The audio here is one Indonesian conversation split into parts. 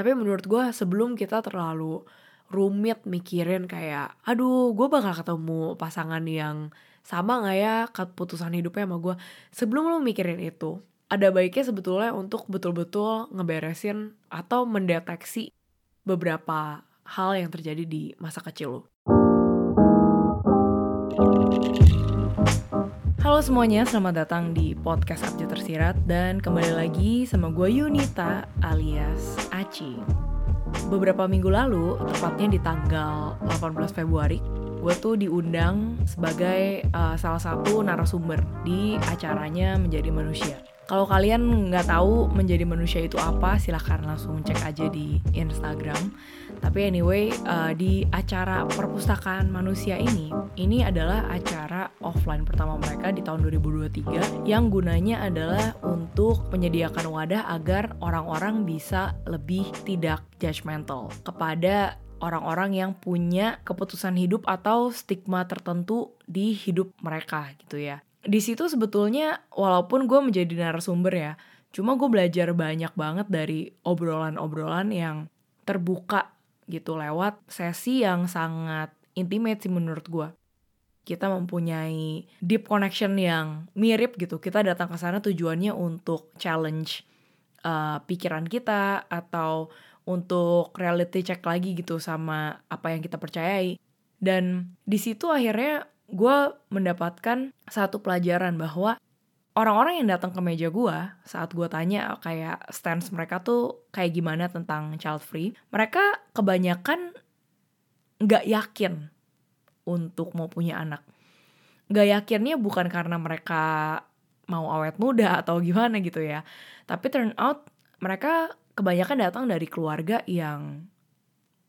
Tapi menurut gue sebelum kita terlalu rumit mikirin kayak, aduh gue bakal ketemu pasangan yang sama gak ya keputusan hidupnya sama gue. Sebelum lo mikirin itu, ada baiknya sebetulnya untuk betul-betul ngeberesin atau mendeteksi beberapa hal yang terjadi di masa kecil lo. Halo semuanya, selamat datang di podcast Abjad Tersirat dan kembali lagi sama gue Yunita alias Aci. Beberapa minggu lalu, tepatnya di tanggal 18 Februari, gue tuh diundang sebagai uh, salah satu narasumber di acaranya Menjadi Manusia. Kalau kalian nggak tahu menjadi manusia itu apa, silahkan langsung cek aja di Instagram. Tapi anyway, uh, di acara perpustakaan manusia ini, ini adalah acara offline pertama mereka di tahun 2023 yang gunanya adalah untuk menyediakan wadah agar orang-orang bisa lebih tidak judgmental kepada orang-orang yang punya keputusan hidup atau stigma tertentu di hidup mereka gitu ya di situ sebetulnya walaupun gue menjadi narasumber ya, cuma gue belajar banyak banget dari obrolan-obrolan yang terbuka gitu lewat sesi yang sangat intimate sih menurut gue. Kita mempunyai deep connection yang mirip gitu. Kita datang ke sana tujuannya untuk challenge uh, pikiran kita atau untuk reality check lagi gitu sama apa yang kita percayai. Dan di situ akhirnya gue mendapatkan satu pelajaran bahwa orang-orang yang datang ke meja gue saat gue tanya kayak stance mereka tuh kayak gimana tentang child free, mereka kebanyakan nggak yakin untuk mau punya anak. Gak yakinnya bukan karena mereka mau awet muda atau gimana gitu ya. Tapi turn out mereka kebanyakan datang dari keluarga yang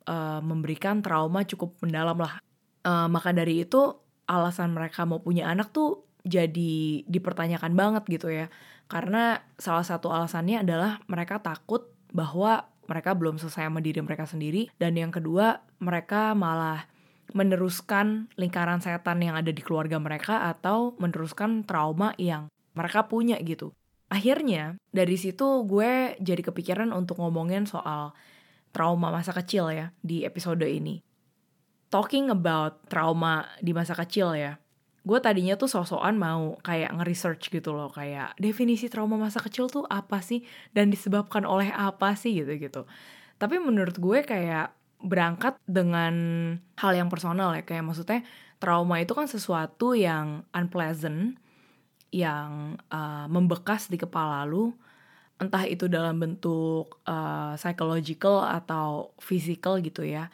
uh, memberikan trauma cukup mendalam lah. Uh, maka dari itu alasan mereka mau punya anak tuh jadi dipertanyakan banget gitu ya. Karena salah satu alasannya adalah mereka takut bahwa mereka belum selesai sama diri mereka sendiri dan yang kedua mereka malah meneruskan lingkaran setan yang ada di keluarga mereka atau meneruskan trauma yang mereka punya gitu. Akhirnya dari situ gue jadi kepikiran untuk ngomongin soal trauma masa kecil ya di episode ini. Talking about trauma di masa kecil ya. Gue tadinya tuh sosokan mau kayak nge-research gitu loh kayak definisi trauma masa kecil tuh apa sih? Dan disebabkan oleh apa sih? Gitu gitu. Tapi menurut gue kayak berangkat dengan hal yang personal ya kayak maksudnya trauma itu kan sesuatu yang unpleasant yang uh, membekas di kepala lu entah itu dalam bentuk uh, psychological atau physical gitu ya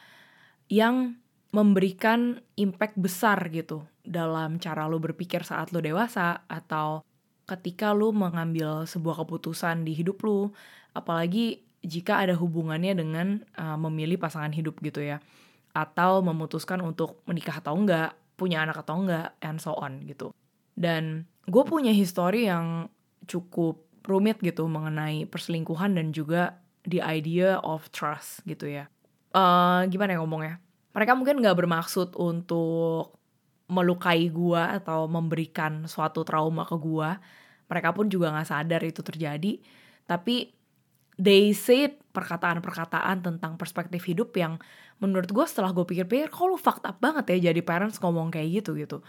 yang memberikan impact besar gitu dalam cara lo berpikir saat lo dewasa atau ketika lo mengambil sebuah keputusan di hidup lo apalagi jika ada hubungannya dengan uh, memilih pasangan hidup gitu ya atau memutuskan untuk menikah atau enggak punya anak atau enggak and so on gitu dan gue punya histori yang cukup rumit gitu mengenai perselingkuhan dan juga the idea of trust gitu ya. Uh, gimana ya ngomongnya? Mereka mungkin nggak bermaksud untuk melukai gua atau memberikan suatu trauma ke gua. Mereka pun juga nggak sadar itu terjadi. Tapi they say perkataan-perkataan tentang perspektif hidup yang menurut gue setelah gue pikir-pikir kok lu fucked up banget ya jadi parents ngomong kayak gitu gitu.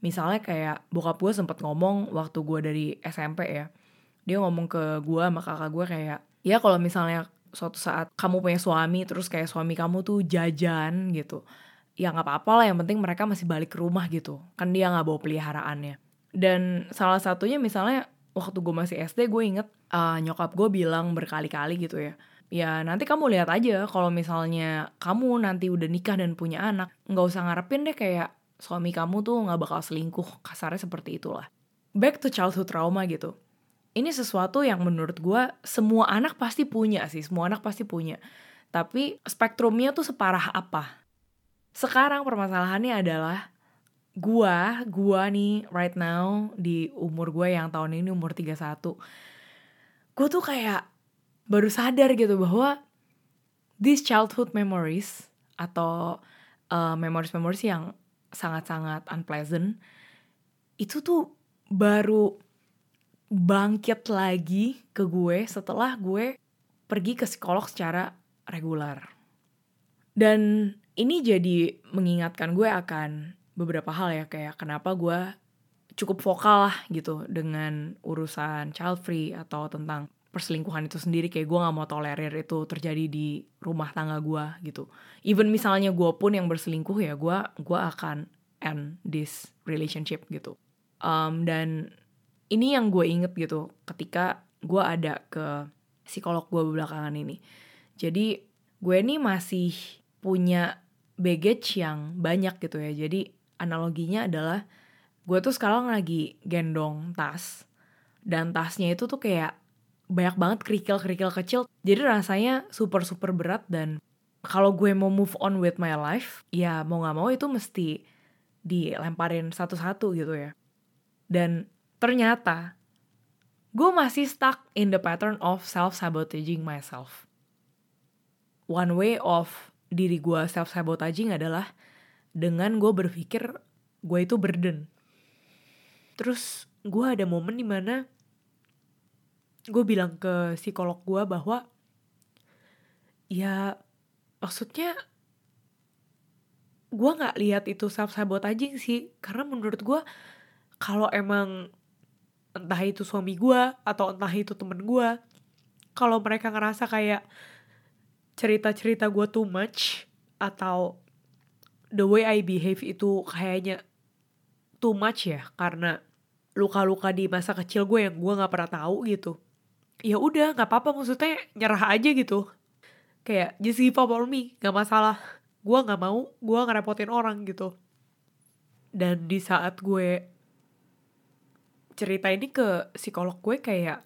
Misalnya kayak bokap gue sempet ngomong waktu gue dari SMP ya. Dia ngomong ke gue sama kakak gue kayak ya kalau misalnya suatu saat kamu punya suami terus kayak suami kamu tuh jajan gitu. Ya nggak apa-apa lah yang penting mereka masih balik ke rumah gitu. Kan dia nggak bawa peliharaannya. Dan salah satunya misalnya waktu gue masih SD gue inget uh, nyokap gue bilang berkali-kali gitu ya ya nanti kamu lihat aja kalau misalnya kamu nanti udah nikah dan punya anak nggak usah ngarepin deh kayak suami kamu tuh nggak bakal selingkuh. Kasarnya seperti itulah. Back to childhood trauma gitu. Ini sesuatu yang menurut gue semua anak pasti punya sih semua anak pasti punya. Tapi spektrumnya tuh separah apa? Sekarang permasalahannya adalah gua gua nih right now di umur gue yang tahun ini umur 31 gue tuh kayak baru sadar gitu bahwa these childhood memories atau uh, memories-memories yang sangat-sangat unpleasant itu tuh baru bangkit lagi ke gue setelah gue pergi ke psikolog secara reguler. Dan ini jadi mengingatkan gue akan beberapa hal ya kayak kenapa gue cukup vokal lah gitu dengan urusan child free atau tentang perselingkuhan itu sendiri kayak gue gak mau tolerir itu terjadi di rumah tangga gue gitu. Even misalnya gue pun yang berselingkuh ya gue gue akan end this relationship gitu. Um, dan ini yang gue inget gitu ketika gue ada ke psikolog gue belakangan ini. Jadi gue ini masih punya baggage yang banyak gitu ya. Jadi analoginya adalah gue tuh sekarang lagi gendong tas dan tasnya itu tuh kayak banyak banget kerikil-kerikil kecil. Jadi rasanya super-super berat dan kalau gue mau move on with my life, ya mau gak mau itu mesti dilemparin satu-satu gitu ya. Dan ternyata gue masih stuck in the pattern of self-sabotaging myself. One way of diri gue self-sabotaging adalah dengan gue berpikir gue itu burden. Terus gue ada momen di mana gue bilang ke psikolog gue bahwa ya maksudnya gue nggak lihat itu self sabotaging sih karena menurut gue kalau emang entah itu suami gue atau entah itu temen gue kalau mereka ngerasa kayak cerita-cerita gue too much atau the way I behave itu kayaknya too much ya karena luka-luka di masa kecil gue yang gue nggak pernah tahu gitu. Ya udah nggak apa-apa maksudnya nyerah aja gitu. Kayak just give up on me nggak masalah. Gue nggak mau gue ngerepotin orang gitu. Dan di saat gue cerita ini ke psikolog gue kayak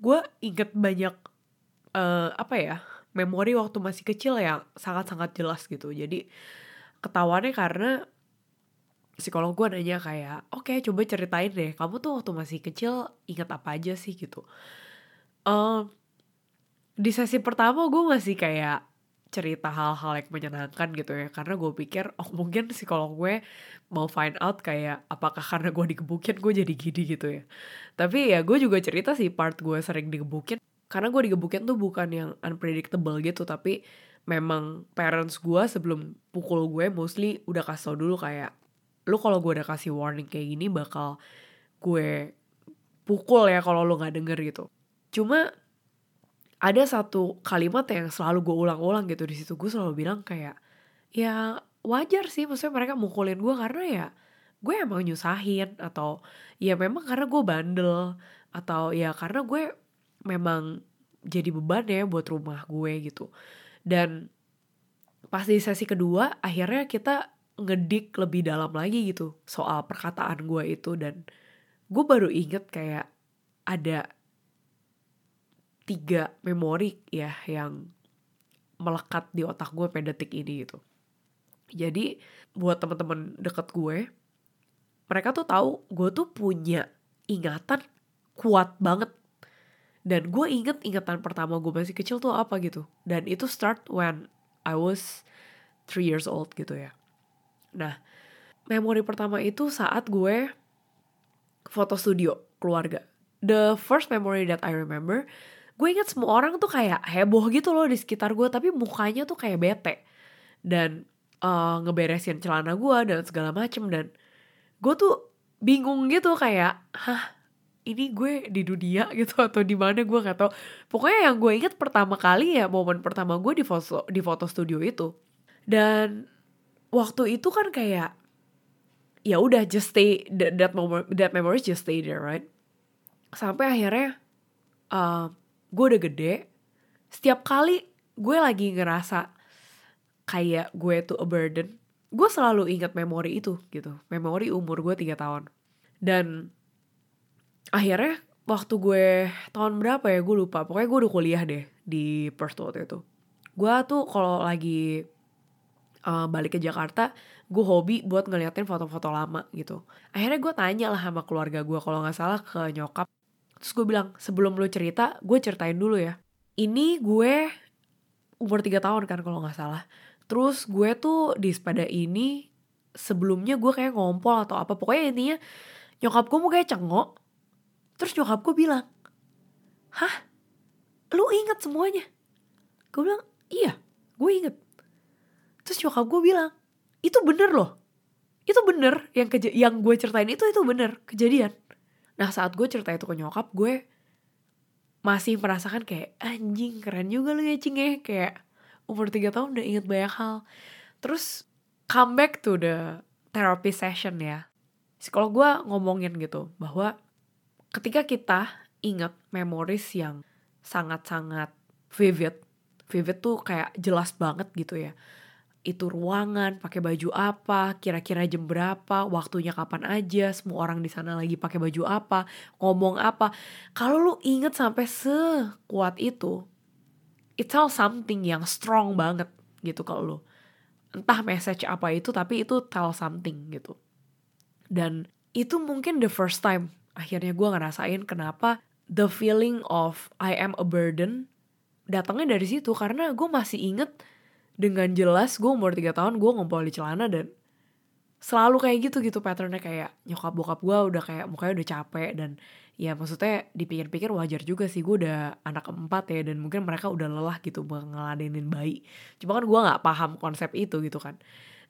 gue inget banyak uh, apa ya memori waktu masih kecil yang sangat-sangat jelas gitu. Jadi ketahuannya karena psikolog gue nanya kayak oke okay, coba ceritain deh kamu tuh waktu masih kecil ingat apa aja sih? Gitu. Um, di sesi pertama gue masih kayak cerita hal-hal yang menyenangkan gitu ya. Karena gue pikir oh mungkin psikolog gue mau find out kayak apakah karena gue digebukin gue jadi gini gitu ya. Tapi ya gue juga cerita sih part gue sering digebukin karena gue digebukin tuh bukan yang unpredictable gitu tapi memang parents gue sebelum pukul gue mostly udah kasih tau dulu kayak lu kalau gue udah kasih warning kayak gini bakal gue pukul ya kalau lu nggak denger gitu. Cuma ada satu kalimat yang selalu gue ulang-ulang gitu di situ. Gue selalu bilang kayak ya wajar sih maksudnya mereka mukulin gue karena ya gue emang nyusahin atau ya memang karena gue bandel atau ya karena gue memang jadi beban ya buat rumah gue gitu. Dan pas di sesi kedua akhirnya kita ngedik lebih dalam lagi gitu soal perkataan gue itu. Dan gue baru inget kayak ada tiga memori ya yang melekat di otak gue pada detik ini gitu. Jadi buat teman-teman deket gue mereka tuh tahu gue tuh punya ingatan kuat banget dan gue inget ingatan pertama gue masih kecil tuh apa gitu. Dan itu start when I was three years old gitu ya. Nah memori pertama itu saat gue foto studio keluarga. The first memory that I remember gue inget semua orang tuh kayak heboh gitu loh di sekitar gue tapi mukanya tuh kayak bete. Dan uh, ngeberesin celana gue dan segala macem dan gue tuh bingung gitu kayak hah ini gue di dunia gitu atau di mana gue gak tau pokoknya yang gue inget pertama kali ya momen pertama gue di foto di foto studio itu. Dan waktu itu kan kayak ya udah just stay that, that moment that memories just stay there right? Sampai akhirnya uh, gue udah gede. Setiap kali gue lagi ngerasa kayak gue tuh a burden gue selalu ingat memori itu gitu. Memori umur gue tiga tahun. Dan akhirnya waktu gue tahun berapa ya gue lupa. Pokoknya gue udah kuliah deh di Perth waktu itu. Gue tuh kalau lagi uh, balik ke Jakarta gue hobi buat ngeliatin foto-foto lama gitu. Akhirnya gue tanya lah sama keluarga gue kalau nggak salah ke nyokap. Terus gue bilang sebelum lo cerita gue ceritain dulu ya. Ini gue umur tiga tahun kan kalau nggak salah. Terus gue tuh di sepeda ini sebelumnya gue kayak ngompol atau apa. Pokoknya intinya nyokap gue mau kayak cengok Terus nyokap gue bilang, Hah? Lu inget semuanya? gue bilang iya gue inget terus nyokap gue bilang itu bener loh. Itu bener yang yang gue ceritain itu itu bener kejadian. Nah saat gue cerita itu ke nyokap gue masih merasakan kayak anjing keren juga lu ya cing ya. Kayak umur tiga tahun udah inget banyak hal. Terus come back to the therapy session ya. Psikolog gue ngomongin gitu bahwa ketika kita ingat memories yang sangat-sangat vivid vivid tuh kayak jelas banget gitu ya. Itu ruangan pakai baju apa kira-kira jam berapa waktunya kapan aja semua orang di sana lagi pakai baju apa ngomong apa. Kalau lu inget sampai sekuat itu it tell something yang strong banget gitu kalau lu. Entah message apa itu tapi itu tell something gitu. Dan itu mungkin the first time akhirnya gue ngerasain kenapa the feeling of I am a burden datangnya dari situ. Karena gue masih inget dengan jelas gue umur 3 tahun gue ngumpul di celana dan selalu kayak gitu gitu patternnya. Kayak nyokap bokap gue udah kayak mukanya udah capek dan ya maksudnya dipikir-pikir wajar juga sih. Gue udah anak keempat ya dan mungkin mereka udah lelah gitu ngeladenin bayi. Cuma kan gue nggak paham konsep itu gitu kan.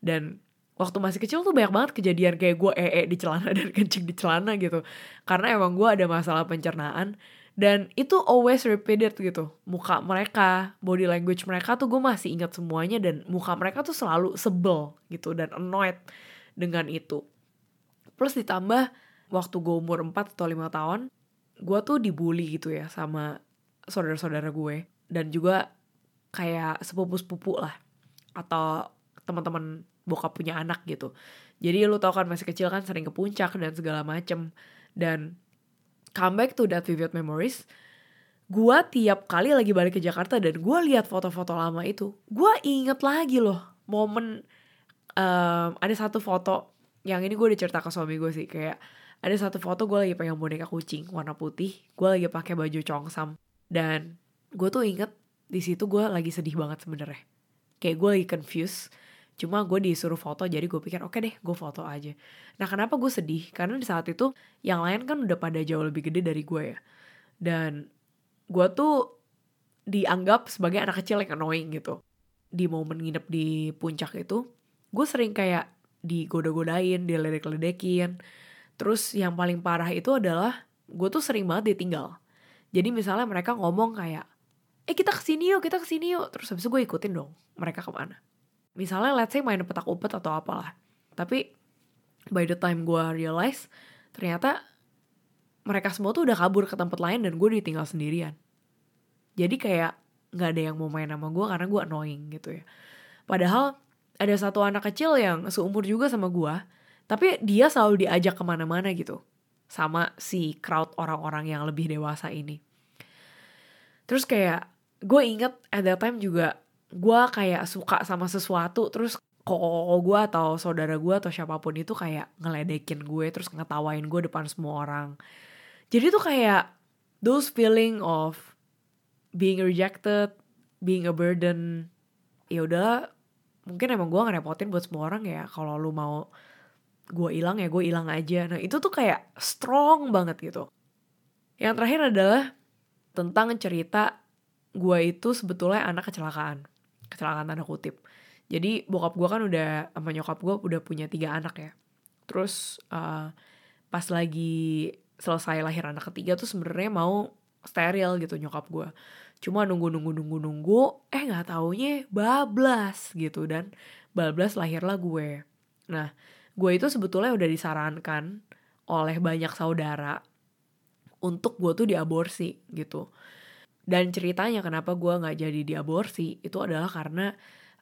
Dan waktu masih kecil tuh banyak banget kejadian kayak gue ee di celana dan kencing di celana gitu. Karena emang gue ada masalah pencernaan dan itu always repeated gitu. Muka mereka body language mereka tuh gue masih ingat semuanya dan muka mereka tuh selalu sebel gitu dan annoyed dengan itu. Plus ditambah waktu gue umur 4 atau 5 tahun gue tuh dibully gitu ya sama saudara-saudara gue dan juga kayak sepupu-sepupu lah atau teman-teman bokap punya anak gitu. Jadi lu tau kan masih kecil kan sering ke puncak dan segala macem. Dan come back to that vivid memories gue tiap kali lagi balik ke Jakarta dan gue lihat foto-foto lama itu gue inget lagi loh momen um, ada satu foto yang ini gue udah cerita ke suami gue sih kayak ada satu foto gue lagi pegang boneka kucing warna putih gue lagi pakai baju congsam. Dan gue tuh inget di situ gue lagi sedih banget sebenarnya. Kayak gue lagi confused Cuma gue disuruh foto jadi gue pikir oke okay deh gue foto aja. Nah kenapa gue sedih? Karena di saat itu yang lain kan udah pada jauh lebih gede dari gue ya. Dan gue tuh dianggap sebagai anak kecil yang annoying gitu. Di momen nginep di puncak itu, gue sering kayak digoda-godain, diledek-ledekin. Terus yang paling parah itu adalah gue tuh sering banget ditinggal. Jadi misalnya mereka ngomong kayak, eh kita ke sini yuk, kita ke sini yuk. Terus habis itu gue ikutin dong mereka ke mana misalnya let's say main petak umpet atau apalah. Tapi by the time gue realize ternyata mereka semua tuh udah kabur ke tempat lain dan gue ditinggal sendirian. Jadi kayak nggak ada yang mau main sama gue karena gue annoying gitu ya. Padahal ada satu anak kecil yang seumur juga sama gue tapi dia selalu diajak ke mana-mana gitu. Sama si crowd orang-orang yang lebih dewasa ini. Terus kayak gue inget at that time juga gue kayak suka sama sesuatu terus koko gue atau saudara gue atau siapa pun itu kayak ngeledekin gue terus ngetawain gue depan semua orang. Jadi tuh kayak those feeling of being rejected being a burden ya udah mungkin emang gue ngerepotin buat semua orang ya kalau lu mau gue hilang ya gue hilang aja. Nah itu tuh kayak strong banget gitu. Yang terakhir adalah tentang cerita gue itu sebetulnya anak kecelakaan kecelakaan tanda kutip. Jadi bokap gue kan udah sama nyokap gue udah punya tiga anak ya. Terus uh, pas lagi selesai lahir anak ketiga tuh sebenarnya mau steril gitu nyokap gue cuma nunggu nunggu nunggu nunggu eh nggak taunya bablas gitu dan bablas lahirlah gue. Nah gue itu sebetulnya udah disarankan oleh banyak saudara untuk gue tuh diaborsi gitu dan ceritanya kenapa gue nggak jadi diaborsi itu adalah karena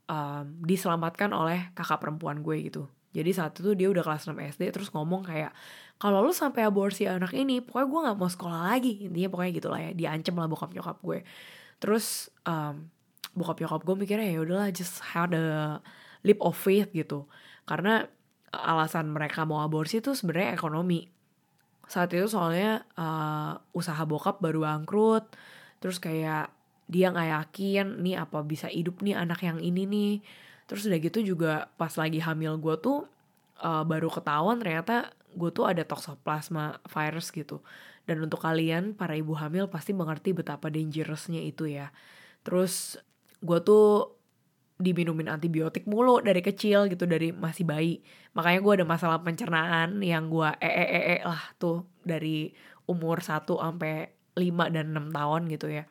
um, diselamatkan oleh kakak perempuan gue gitu. Jadi saat itu dia udah kelas 6 SD terus ngomong kayak kalau lu sampai aborsi anak ini pokoknya gue nggak mau sekolah lagi intinya pokoknya gitulah ya diancam lah bokap nyokap gue. Terus um, bokap nyokap gue mikirnya ya udahlah just had a leap of faith gitu karena alasan mereka mau aborsi itu sebenarnya ekonomi saat itu soalnya uh, usaha bokap baru bangkrut terus kayak dia nggak yakin nih apa bisa hidup nih anak yang ini nih. Terus udah gitu juga pas lagi hamil gue tuh uh, baru ketahuan ternyata gue tuh ada toxoplasma virus gitu. Dan untuk kalian para ibu hamil pasti mengerti betapa dangerousnya itu ya. Terus gue tuh diminumin antibiotik mulu dari kecil gitu dari masih bayi. Makanya gue ada masalah pencernaan yang gue ee -e -e lah tuh dari umur 1 sampai 5 dan 6 tahun gitu ya.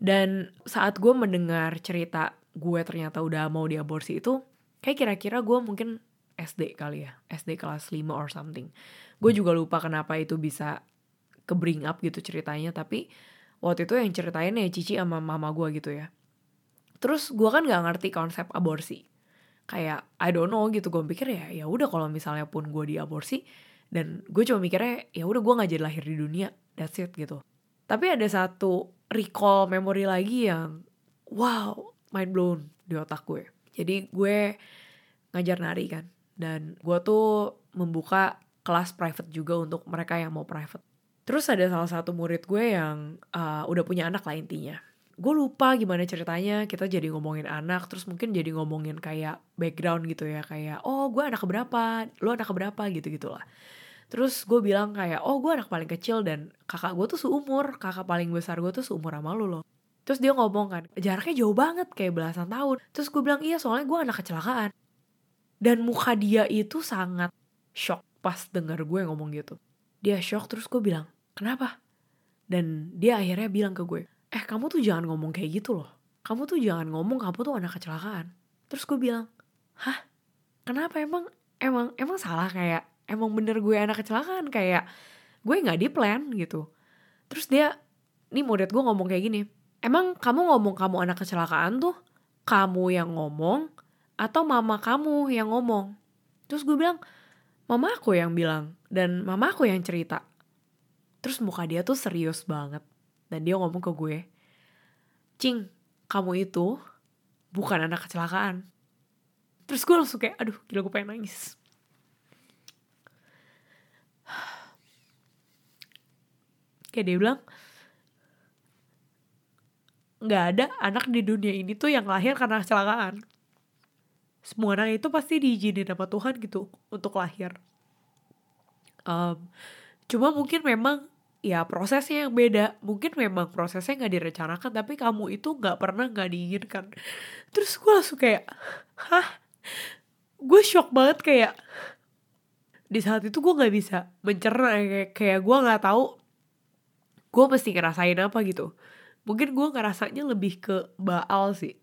Dan saat gue mendengar cerita gue ternyata udah mau diaborsi itu kayak kira-kira gue mungkin SD kali ya SD kelas 5 or something. Gue juga lupa kenapa itu bisa ke bring up gitu ceritanya tapi waktu itu yang ceritain ya Cici sama mama gue gitu ya. Terus gue kan nggak ngerti konsep aborsi. Kayak I don't know gitu gue pikir ya ya udah kalau misalnya pun gue diaborsi dan gue cuma mikirnya ya udah gue nggak jadi lahir di dunia that's it gitu. Tapi ada satu recall memori lagi yang wow mind blown di otak gue. Jadi gue ngajar nari kan dan gue tuh membuka kelas private juga untuk mereka yang mau private. Terus ada salah satu murid gue yang uh, udah punya anak lah intinya. Gue lupa gimana ceritanya kita jadi ngomongin anak terus mungkin jadi ngomongin kayak background gitu ya kayak oh gue anak berapa lo anak berapa gitu gitulah terus gue bilang kayak oh gue anak paling kecil dan kakak gue tuh seumur. Kakak paling besar gue tuh seumur sama lo loh. Terus dia ngomong kan jaraknya jauh banget kayak belasan tahun. Terus gue bilang iya soalnya gue anak kecelakaan. Dan muka dia itu sangat shock pas denger gue ngomong gitu. Dia shock terus gue bilang kenapa? Dan dia akhirnya bilang ke gue eh kamu tuh jangan ngomong kayak gitu loh. Kamu tuh jangan ngomong kamu tuh anak kecelakaan. Terus gue bilang hah? Kenapa? Emang emang emang salah kayak emang bener gue anak kecelakaan kayak gue nggak di plan gitu terus dia nih murid gue ngomong kayak gini emang kamu ngomong kamu anak kecelakaan tuh kamu yang ngomong atau mama kamu yang ngomong terus gue bilang mama aku yang bilang dan mama aku yang cerita terus muka dia tuh serius banget dan dia ngomong ke gue, Cing, kamu itu bukan anak kecelakaan. Terus gue langsung kayak, aduh gila gue pengen nangis. Kayak dia bilang, nggak ada anak di dunia ini tuh yang lahir karena kecelakaan. Semua anak itu pasti diizinin sama Tuhan gitu untuk lahir. Um, cuma mungkin memang ya prosesnya yang beda mungkin memang prosesnya nggak direncanakan tapi kamu itu nggak pernah nggak diinginkan terus gue langsung kayak hah gue shock banget kayak di saat itu gue nggak bisa mencerna kayak kayak gue nggak tahu gue mesti ngerasain apa gitu. Mungkin gue ngerasanya lebih ke baal sih.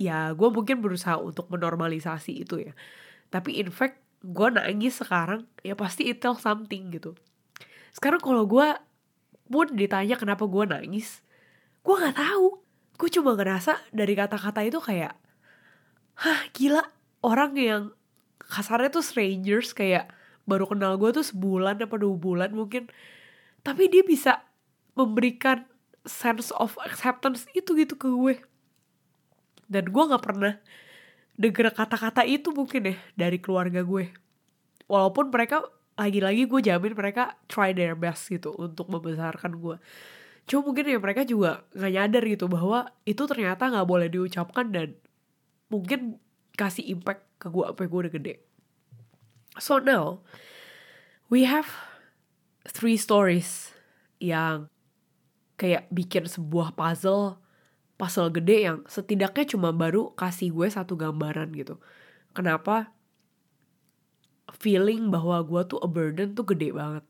Ya gue mungkin berusaha untuk menormalisasi itu ya. Tapi in fact gue nangis sekarang ya pasti it tell something gitu. Sekarang kalau gue pun ditanya kenapa gue nangis gue nggak tahu. Gue cuma ngerasa dari kata-kata itu kayak hah gila orang yang kasarnya tuh strangers kayak baru kenal gue tuh sebulan apa dua bulan mungkin tapi dia bisa memberikan sense of acceptance itu gitu ke gue. Dan gue nggak pernah denger kata-kata itu mungkin ya dari keluarga gue. Walaupun mereka lagi-lagi gue jamin mereka try their best gitu untuk membesarkan gue. Cuma mungkin ya mereka juga nggak nyadar gitu bahwa itu ternyata nggak boleh diucapkan dan mungkin kasih impact ke gue apa gue udah gede. So now we have three stories yang kayak bikin sebuah puzzle puzzle gede yang setidaknya cuma baru kasih gue satu gambaran gitu kenapa feeling bahwa gue tuh a burden tuh gede banget.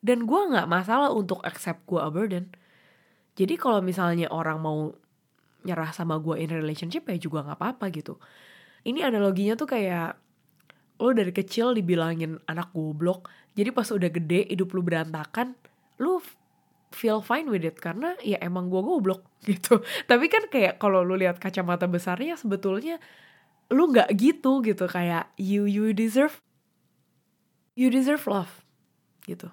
Dan gue gak masalah untuk accept gue a burden. Jadi kalau misalnya orang mau nyerah sama gue in relationship ya juga gak apa-apa gitu. Ini analoginya tuh kayak lo dari kecil dibilangin anak goblok. Jadi pas udah gede hidup lu berantakan, lu feel fine with it. Karena ya emang gue goblok gitu. Tapi kan kayak kalau lu lihat kacamata besarnya sebetulnya lu nggak gitu gitu. Kayak you you deserve you deserve love gitu.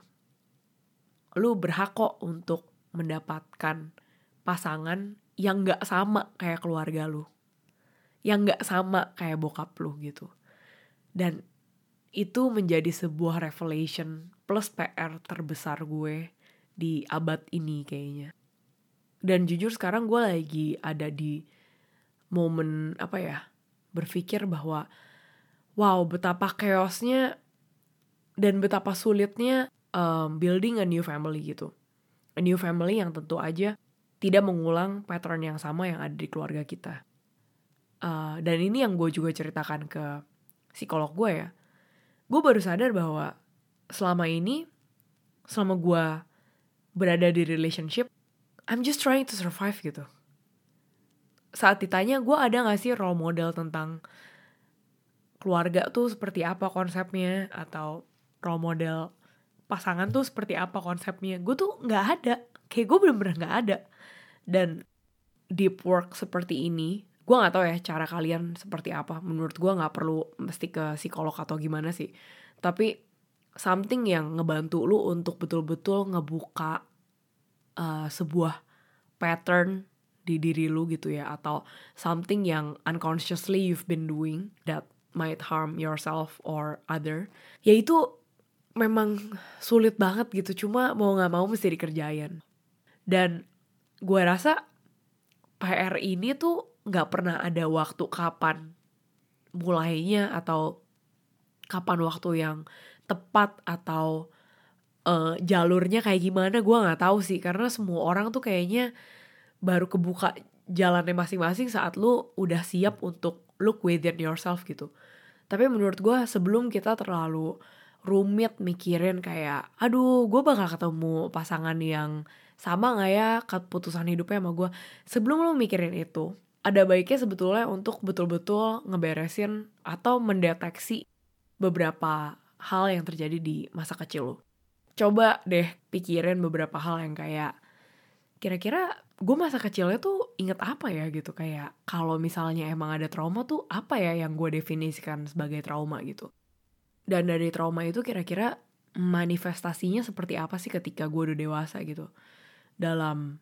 Lu berhak kok untuk mendapatkan pasangan yang nggak sama kayak keluarga lu. Yang nggak sama kayak bokap lu gitu. Dan itu menjadi sebuah revelation plus PR terbesar gue di abad ini kayaknya dan jujur sekarang gue lagi ada di momen apa ya berpikir bahwa wow betapa chaosnya dan betapa sulitnya um, building a new family gitu. A new family yang tentu aja tidak mengulang pattern yang sama yang ada di keluarga kita. Uh, dan ini yang gue juga ceritakan ke psikolog gue ya. Gue baru sadar bahwa selama ini, selama gue berada di relationship, I'm just trying to survive gitu. Saat ditanya gue ada gak sih role model tentang keluarga tuh seperti apa konsepnya? Atau role model pasangan tuh seperti apa konsepnya? Gue tuh nggak ada. Kayak gue bener-bener nggak ada. Dan deep work seperti ini gue nggak tahu ya cara kalian seperti apa. Menurut gue nggak perlu mesti ke psikolog atau gimana sih. Tapi something yang ngebantu lu untuk betul-betul ngebuka uh, sebuah pattern di diri lu gitu ya. Atau something yang unconsciously you've been doing that might harm yourself or other. Yaitu memang sulit banget gitu. Cuma mau nggak mau mesti dikerjain. Dan gue rasa PR ini tuh nggak pernah ada waktu kapan mulainya atau kapan waktu yang tepat atau uh, jalurnya kayak gimana gue nggak tahu sih. Karena semua orang tuh kayaknya baru kebuka jalannya masing-masing saat lu udah siap untuk look within yourself gitu. Tapi menurut gue sebelum kita terlalu rumit mikirin kayak aduh gue bakal ketemu pasangan yang sama gak ya? Keputusan hidupnya sama gue sebelum lo mikirin itu ada baiknya sebetulnya untuk betul-betul ngeberesin atau mendeteksi beberapa hal yang terjadi di masa kecil lo coba deh pikirin beberapa hal yang kayak kira-kira gue masa kecilnya tuh inget apa ya gitu? Kayak kalau misalnya emang ada trauma tuh apa ya yang gue definisikan sebagai trauma gitu? Dan dari trauma itu kira-kira manifestasinya seperti apa sih ketika gue udah dewasa gitu? Dalam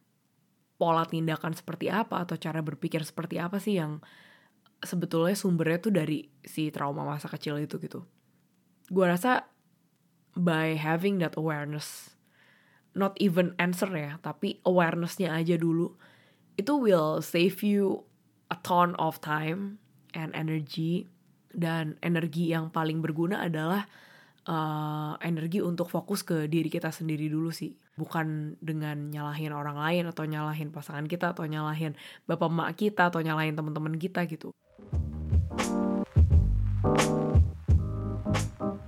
pola tindakan seperti apa atau cara berpikir seperti apa sih yang sebetulnya sumbernya tuh dari si trauma masa kecil itu gitu? Gue rasa by having that awareness not even answer ya tapi awarenessnya aja dulu itu will save you a ton of time and energy. Dan energi yang paling berguna adalah uh, energi untuk fokus ke diri kita sendiri dulu sih bukan dengan nyalahin orang lain atau nyalahin pasangan kita atau nyalahin bapak emak kita atau nyalahin teman-teman kita gitu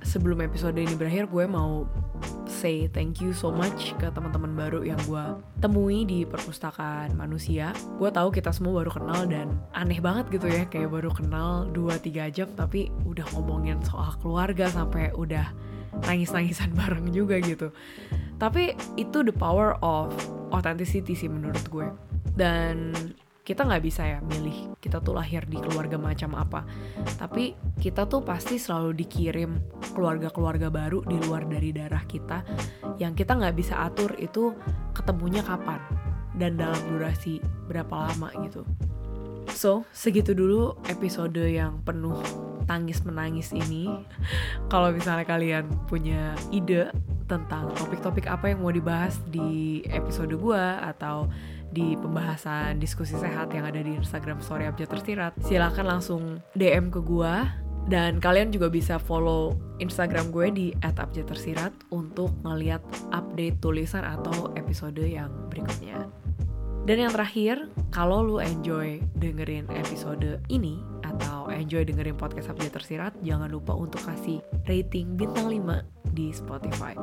sebelum episode ini berakhir gue mau say thank you so much ke teman-teman baru yang gue temui di perpustakaan manusia. Gue tahu kita semua baru kenal dan aneh banget gitu ya kayak baru kenal 2-3 jam tapi udah ngomongin soal keluarga sampai udah nangis-nangisan bareng juga gitu. Tapi itu the power of authenticity sih menurut gue. Dan kita nggak bisa ya milih kita tuh lahir di keluarga macam apa tapi kita tuh pasti selalu dikirim keluarga-keluarga baru di luar dari darah kita yang kita nggak bisa atur itu ketemunya kapan dan dalam durasi berapa lama gitu so segitu dulu episode yang penuh tangis menangis ini kalau misalnya kalian punya ide tentang topik-topik apa yang mau dibahas di episode gue atau di pembahasan diskusi sehat yang ada di Instagram Story Abjad Tersirat. Silahkan langsung DM ke gue dan kalian juga bisa follow Instagram gue di @abjadtersirat untuk ngeliat update tulisan atau episode yang berikutnya. Dan yang terakhir, kalau lu enjoy dengerin episode ini atau enjoy dengerin podcast Abjad Tersirat, jangan lupa untuk kasih rating bintang 5 di Spotify.